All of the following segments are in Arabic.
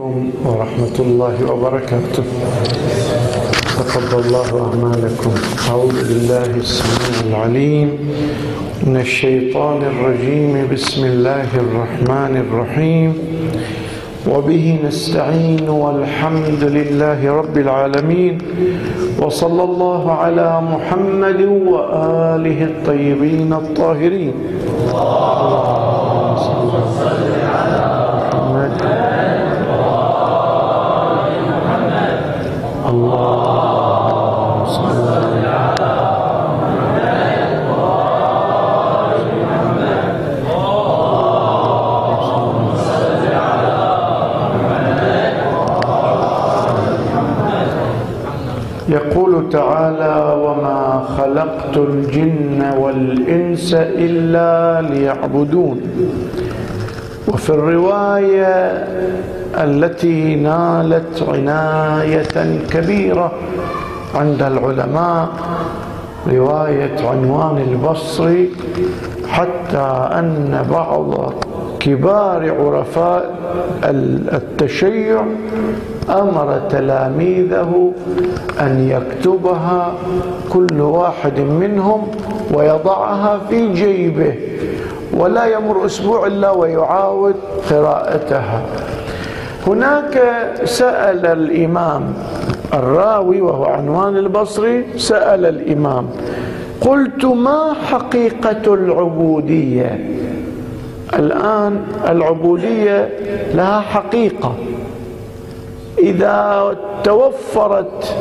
ورحمة الله وبركاته. تقبل الله أعمالكم. أعوذ بالله السميع العليم من الشيطان الرجيم. بسم الله الرحمن الرحيم. وبه نستعين والحمد لله رب العالمين. وصلى الله على محمد وآله الطيبين الطاهرين. اللهم خلقت الجن والإنس إلا ليعبدون. وفي الرواية التي نالت عناية كبيرة عند العلماء رواية عنوان البصري حتى أن بعض كبار عرفاء التشيع أمر تلاميذه أن يكتبها كل واحد منهم ويضعها في جيبه ولا يمر أسبوع إلا ويعاود قراءتها. هناك سأل الإمام الراوي وهو عنوان البصري سأل الإمام قلت ما حقيقة العبودية؟ الآن العبودية لها حقيقة. إذا توفرت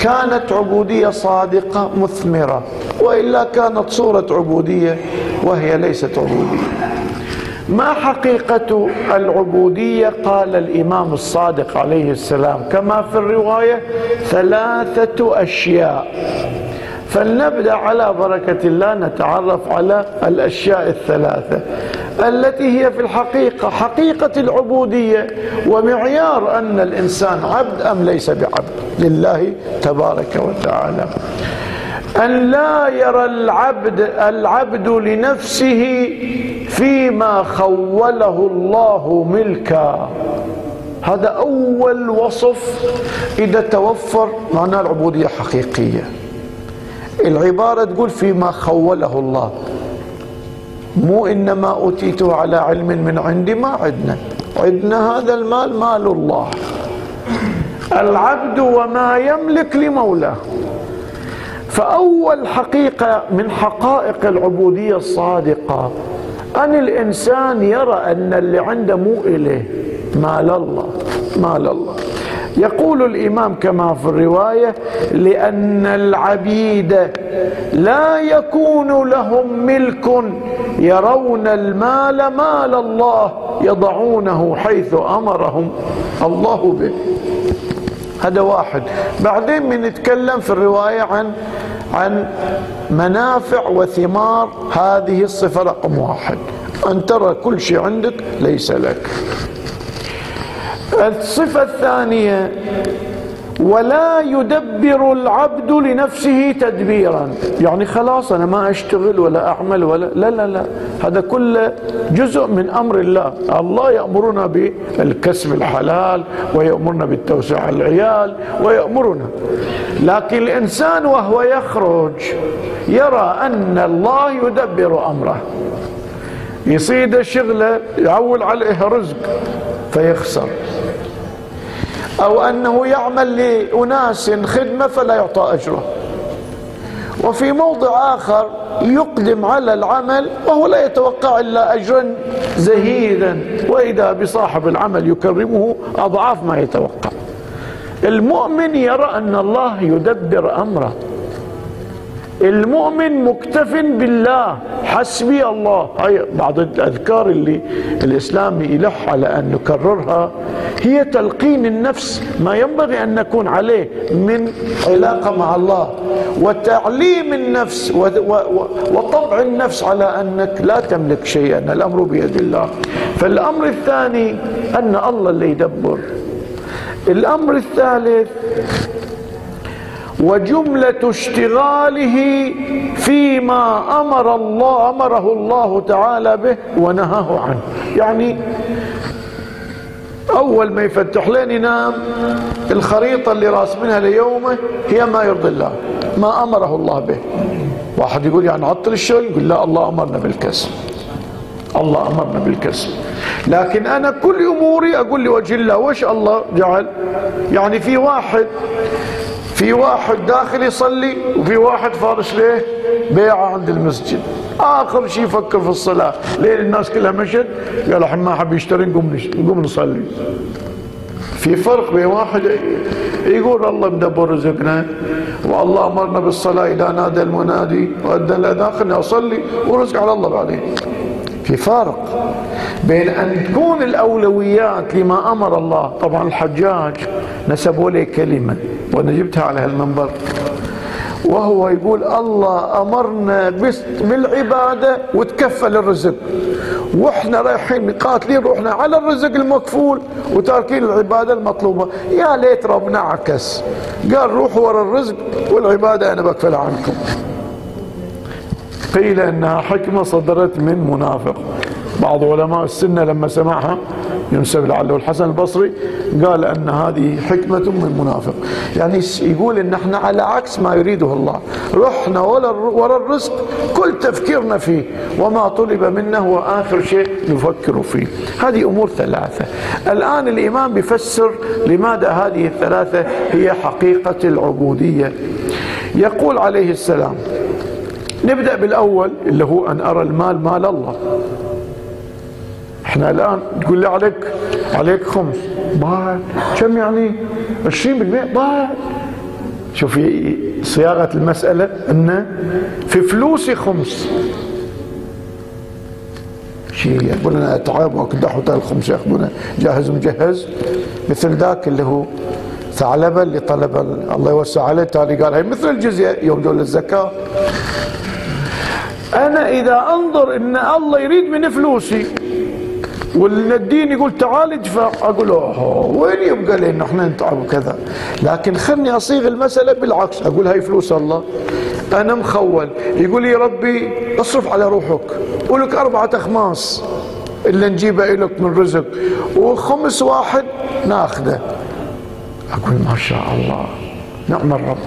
كانت عبودية صادقة مثمرة وإلا كانت صورة عبودية وهي ليست عبودية. ما حقيقة العبودية؟ قال الإمام الصادق عليه السلام كما في الرواية ثلاثة أشياء. فلنبدأ على بركة الله نتعرف على الأشياء الثلاثة. التي هي في الحقيقة حقيقة العبودية ومعيار أن الإنسان عبد أم ليس بعبد. لله تبارك وتعالى. أن لا يرى العبد العبد لنفسه فيما خوله الله ملكا. هذا أول وصف. إذا توفر معناه العبودية حقيقية. العبارة تقول فيما خوله الله. مو إنما أوتيته على علم من عندي ما عندنا عندنا هذا المال مال الله. العبد وما يملك لمولاه. فأول حقيقة من حقائق العبودية الصادقة أن الإنسان يرى أن اللي عنده مو إليه. مال الله مال الله. يقول الإمام كما في الرواية لأن العبيد لا يكون لهم ملك يرون المال مال الله يضعونه حيث أمرهم الله به. هذا واحد. بعدين بنتكلم في الرواية عن عن منافع وثمار هذه الصفة رقم واحد. أن ترى كل شيء عندك ليس لك. الصفة الثانية ولا يدبر العبد لنفسه تدبيرا. يعني خلاص أنا ما أشتغل ولا أعمل ولا لا لا لا. هذا كله جزء من أمر الله. الله يأمرنا بالكسب الحلال ويأمرنا بالتوسع العيال ويأمرنا. لكن الإنسان وهو يخرج يرى أن الله يدبر أمره. يصيد شغله يعول عليه رزق. فيخسر. أو أنه يعمل لأناس خدمة فلا يعطى أجره. وفي موضع آخر يقدم على العمل وهو لا يتوقع إلا أجرا زهيدا. وإذا بصاحب العمل يكرمه أضعاف ما يتوقع. المؤمن يرى أن الله يدبر أمره. المؤمن مكتف بالله. حسبي الله. هاي بعض الأذكار اللي الإسلام يلح على أن نكررها هي تلقين النفس. ما ينبغي أن نكون عليه من علاقة مع الله وتعليم النفس وطبع النفس على أنك لا تملك شيئا. الأمر بيد الله. فالأمر الثاني أن الله اللي يدبر. الأمر الثالث وجملة اشتغاله فيما أمر الله أمره الله تعالى به ونهاه عنه. يعني أول ما يفتح لين ينام الخريطة اللي راسمينها ليومه هي ما يرضي الله ما أمره الله به. واحد يقول يعني عطل الشغل يقول لا الله أمرنا بالكسب. الله أمرنا بالكسب. لكن أنا كل أموري أقول لوجه الله وش الله جعل؟ يعني في واحد في واحد داخل يصلي وفي واحد فارش له بيعة عند المسجد. آخر شيء يفكر في الصلاة. لين الناس كلها مشت. قال الحين ما حب يشتري نقوم نقوم نصلي. في فرق بين واحد يقول الله مدبر رزقنا والله أمرنا بالصلاة إذا نادى المنادي وادى الاذان خلني أصلي ورزق على الله بعدين. في فرق بين أن تكون الأولويات لما أمر الله. طبعا الحجاج نسبوا لي كلمة وأنا جبتها على هالمنبر. وهو يقول الله أمرنا بالعبادة وتكفل الرزق. وإحنا رايحين قاتلين روحنا على الرزق المكفول وتاركين العبادة المطلوبة. يا ليت ربنا عكس. قال روحوا ورا الرزق والعبادة أنا بكفل عنكم. قيل انها حكمة صدرت من منافق. بعض علماء السنة لما سمعها ينسب لعله الحسن البصري قال إن هذه حكمة من منافق. يعني يقول إن إحنا على عكس ما يريده الله. رحنا ورا الرزق كل تفكيرنا فيه. وما طلب منا هو اخر شيء نفكر فيه. هذه أمور ثلاثة. الآن الإمام بيفسر لماذا هذه الثلاثة هي حقيقة العبودية. يقول عليه السلام نبدأ بالأول اللي هو أن أرى المال مال الله. إحنا الآن تقول لي عليك عليك خمس. بعد. كم يعني؟ 20% بعد. شوفي صياغة المسألة انه في فلوسي خمس. شيء يقول أنا اتعب واكدح الخمس ياخذونه جاهز مجهز مثل ذاك اللي هو ثعلبة اللي طلب الله يوسع عليه تالي قال هي مثل الجزية يوم دول الزكاة. أنا إذا أنظر إن الله يريد من فلوسي والدين يقول تعال ادفع أقول أوه وين يبقى لنا إحنا نتعب كذا لكن خلني أصيغ المسألة بالعكس أقول هاي فلوس الله. أنا مخول. يقول لي ربي اصرف على روحك. ولك أربعة أخماس اللي نجيبه لك من رزق. وخمس واحد ناخذه أقول ما شاء الله. نعم الرب.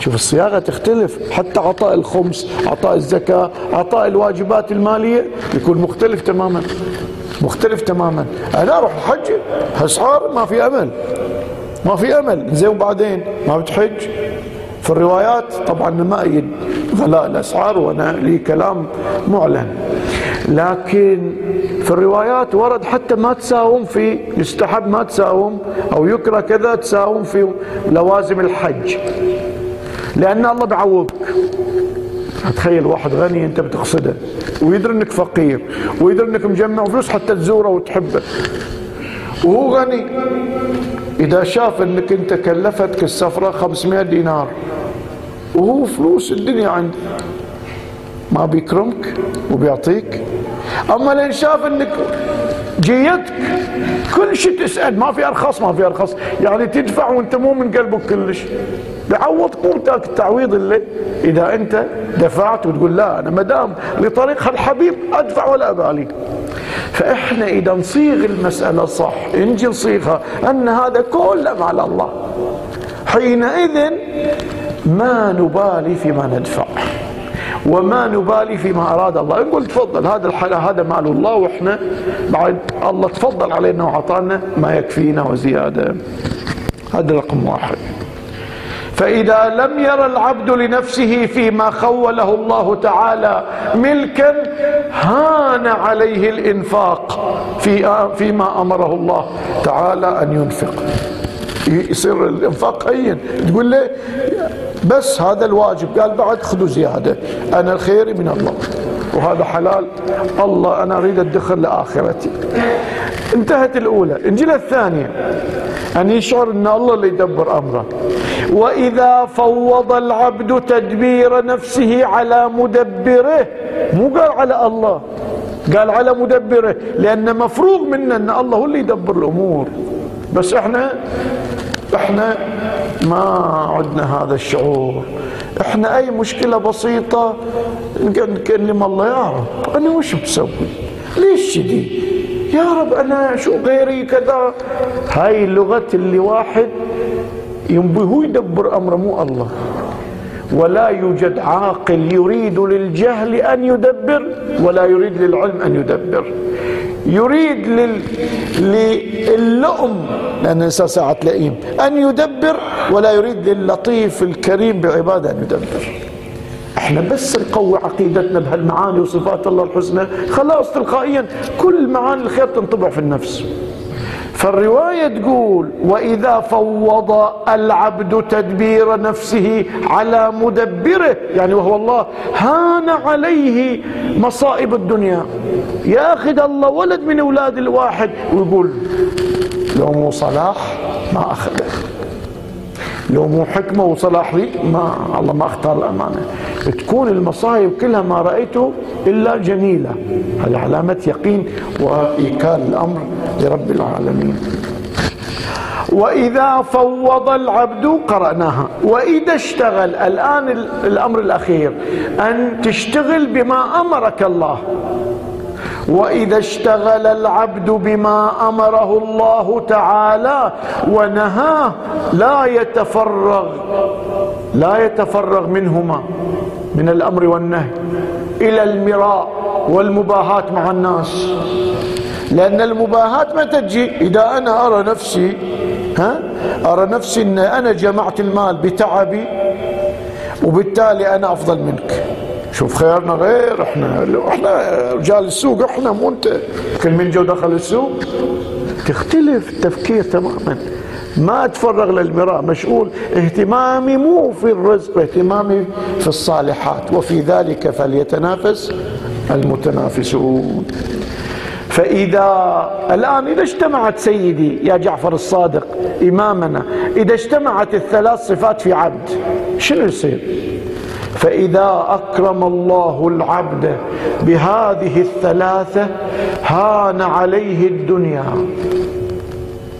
شوف الصياغة تختلف. حتى عطاء الخمس عطاء الزكاة عطاء الواجبات المالية يكون مختلف تماما. مختلف تماما. أنا أروح الحج أسعار ما في أمل. ما في أمل. زين وبعدين؟ ما بتحج. في الروايات طبعا ما أيد غلاء الأسعار وأنا لي كلام معلن. لكن في الروايات ورد حتى ما تساوم في يستحب ما تساوم أو يكره كذا تساوم في لوازم الحج. لأن الله بعوضك تخيل واحد غني أنت بتقصده ويدري إنك فقير ويدري إنك مجمع فلوس حتى تزوره وتحبه. وهو غني. إذا شاف إنك أنت كلفتك السفرة 500 دينار وهو فلوس الدنيا عنده ما بيكرمك وبيعطيك. أما لين شاف إنك جيتك كل شيء تسأل ما في أرخص ما في أرخص. يعني تدفع وأنت مو من قلبك كلش. بعوض قوتك التعويض اللي إذا أنت دفعت وتقول لا أنا ما دام لطريق الحبيب أدفع ولا أبالي فإحنا إذا نصيغ المسألة صح نجي نصيغها أن هذا كله على الله. حينئذ ما نبالي فيما ندفع وما نبالي فيما أراد الله. نقول تفضل هذا الحالة هذا مال الله وإحنا بعد الله تفضل علينا وعطانا ما يكفينا وزيادة. هذا رقم واحد. فإذا لم ير العبد لنفسه فيما خوله الله تعالى ملكا هان عليه الإنفاق في فيما أمره الله تعالى أن ينفق. يصير الإنفاق هين. تقول له بس هذا الواجب. قال بعد خذوا زيادة. أنا الخير من الله. وهذا حلال. الله أنا أريد الدخل لآخرتي. انتهت الأولى. الجله الثانية. أن يشعر إن الله اللي يدبر أمره. وإذا فوض العبد تدبير نفسه على مدبره مو قال على الله قال على مدبره لأن مفروغ منا أن الله هو اللي يدبر الأمور. بس إحنا إحنا ما عندنا هذا الشعور. إحنا أي مشكلة بسيطة نكلم الله يا رب أنا وش بسوي؟ ليش دي يا رب أنا شو غيري كذا؟ هاي لغة اللي واحد ينبي هو يدبر أمره مو الله. ولا يوجد عاقل يريد للجهل أن يدبر ولا يريد للعلم أن يدبر. يريد لل... للؤم لأن الإنسان ساعة لئيم أن يدبر ولا يريد للطيف الكريم بعبادة أن يدبر. إحنا بس نقوي عقيدتنا بهالمعاني وصفات الله الحسنى خلاص تلقائيا كل معاني الخير تنطبع في النفس. فالرواية تقول وإذا فوض العبد تدبير نفسه على مدبره يعني وهو الله هان عليه مصائب الدنيا. ياخذ الله ولد من أولاد الواحد. ويقول لو مو صلاح ما أخذه. لو مو حكمة وصلاح لي. ما الله ما اختار الأمانة. تكون المصايب كلها ما رأيته إلا جميلة. هذه علامة يقين وإيكال الأمر لرب العالمين. وإذا فوض العبد قرأناها. وإذا اشتغل. الآن الأمر الأخير. أن تشتغل بما أمرك الله. وإذا اشتغل العبد بما أمره الله تعالى ونهاه لا يتفرغ لا يتفرغ منهما من الأمر والنهي إلى المراء والمباهاة مع الناس. لأن المباهاة ما تجي إذا أنا أرى نفسي ها؟ أرى نفسي إن أنا جمعت المال بتعبي وبالتالي أنا أفضل منك. شوف خيارنا غير إحنا إحنا رجال السوق إحنا مو انت. كل من جو دخل السوق تختلف التفكير تماما. ما اتفرغ للمراء مشغول. اهتمامي مو في الرزق اهتمامي في الصالحات. وفي ذلك فليتنافس المتنافسون. فإذا الآن إذا اجتمعت سيدي يا جعفر الصادق إمامنا إذا اجتمعت الثلاث صفات في عبد شنو يصير؟ فإذا أكرم الله العبد بهذه الثلاثة هان عليه الدنيا.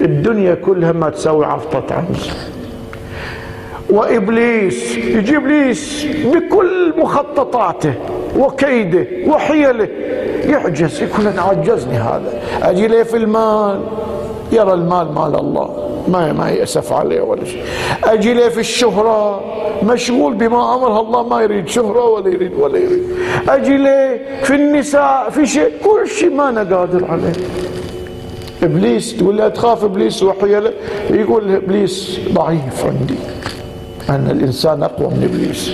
الدنيا كلها ما تساوي عفطة عنز. وإبليس يجي إبليس بكل مخططاته وكيده وحيله يعجز يقول أنا عجزني هذا. أجي ليه في المال؟ يرى المال مال الله. ما ما يأسف عليه ولا شيء. أجي ليه في الشهرة؟ مشغول بما أمرها الله ما يريد شهرة ولا يريد ولا يريد. أجي ليه في النساء؟ في شيء كل شيء ما أنا قادر عليه. إبليس تقول له تخاف إبليس وحيله يقول إبليس ضعيف عندي. أن الإنسان أقوى من إبليس.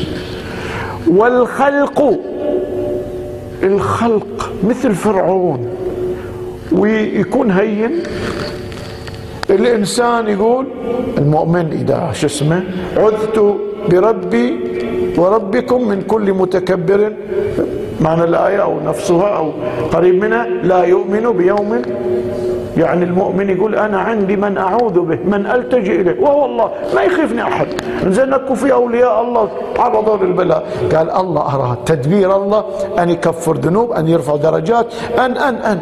والخلق الخلق مثل فرعون. ويكون هين الإنسان يقول المؤمن إذا شو اسمه عذت بربي وربكم من كل متكبر معنى الآية أو نفسها أو قريب منها لا يؤمن بيوم يعني المؤمن يقول أنا عندي من أعوذ به من ألتجئ إليه وهو الله ما يخيفني أحد. زين أكو في أولياء الله تعرضوا للبلاء. قال الله أراد تدبير الله أن يكفر ذنوب أن يرفع درجات أن أن أن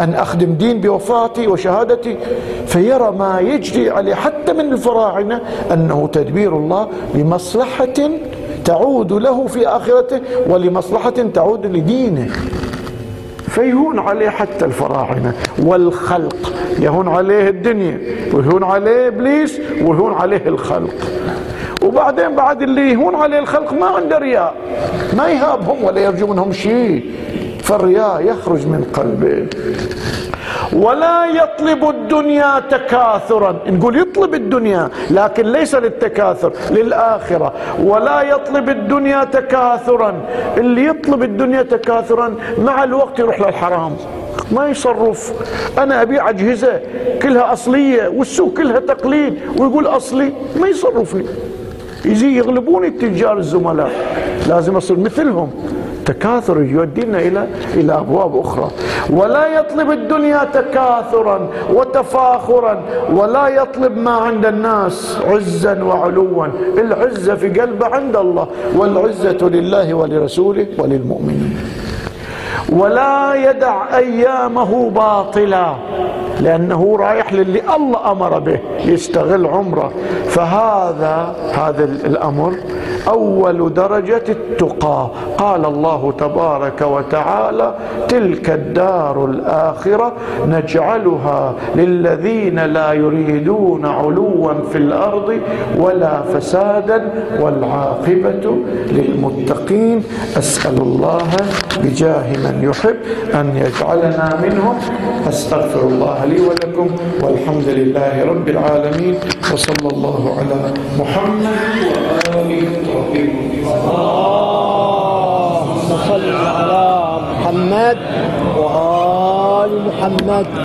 أن أخدم دين بوفاتي وشهادتي. فيرى ما يجري عليه حتى من الفراعنة أنه تدبير الله لمصلحة تعود له في آخرته ولمصلحة تعود لدينه. فيهون عليه حتى الفراعنة والخلق. يهون عليه الدنيا ويهون عليه إبليس ويهون عليه الخلق. وبعدين بعد اللي يهون عليه الخلق ما عنده رياء. ما يهابهم ولا يرجو منهم شيء. فالرياء يخرج من قلبه. ولا يطلب الدنيا تكاثرا. نقول يطلب الدنيا لكن ليس للتكاثر للآخرة. ولا يطلب الدنيا تكاثرا. اللي يطلب الدنيا تكاثرا مع الوقت يروح للحرام. ما يصرف. أنا ابيع أجهزة كلها أصلية والسوق كلها تقليد ويقول أصلي. ما يصرف لي يجي يغلبوني التجار الزملاء. لازم أصير مثلهم. تكاثر يودينا إلى إلى أبواب أخرى. ولا يطلب الدنيا تكاثرا وتفاخرا ولا يطلب ما عند الناس عزا وعلوا. العزة في قلبه عند الله والعزة لله ولرسوله وللمؤمنين. ولا يدع أيامه باطلا لأنه رايح للي الله أمر به يستغل عمره. فهذا هذا الأمر أول درجة التقى. قال الله تبارك وتعالى تلك الدار الآخرة نجعلها للذين لا يريدون علوا في الأرض ولا فسادا والعاقبة للمتقين. أسأل الله بجاه من يحب أن يجعلنا منهم. أستغفر الله لي ولكم والحمد لله رب العالمين وصلى الله على محمد وآله اللهم صل على محمد وآل محمد.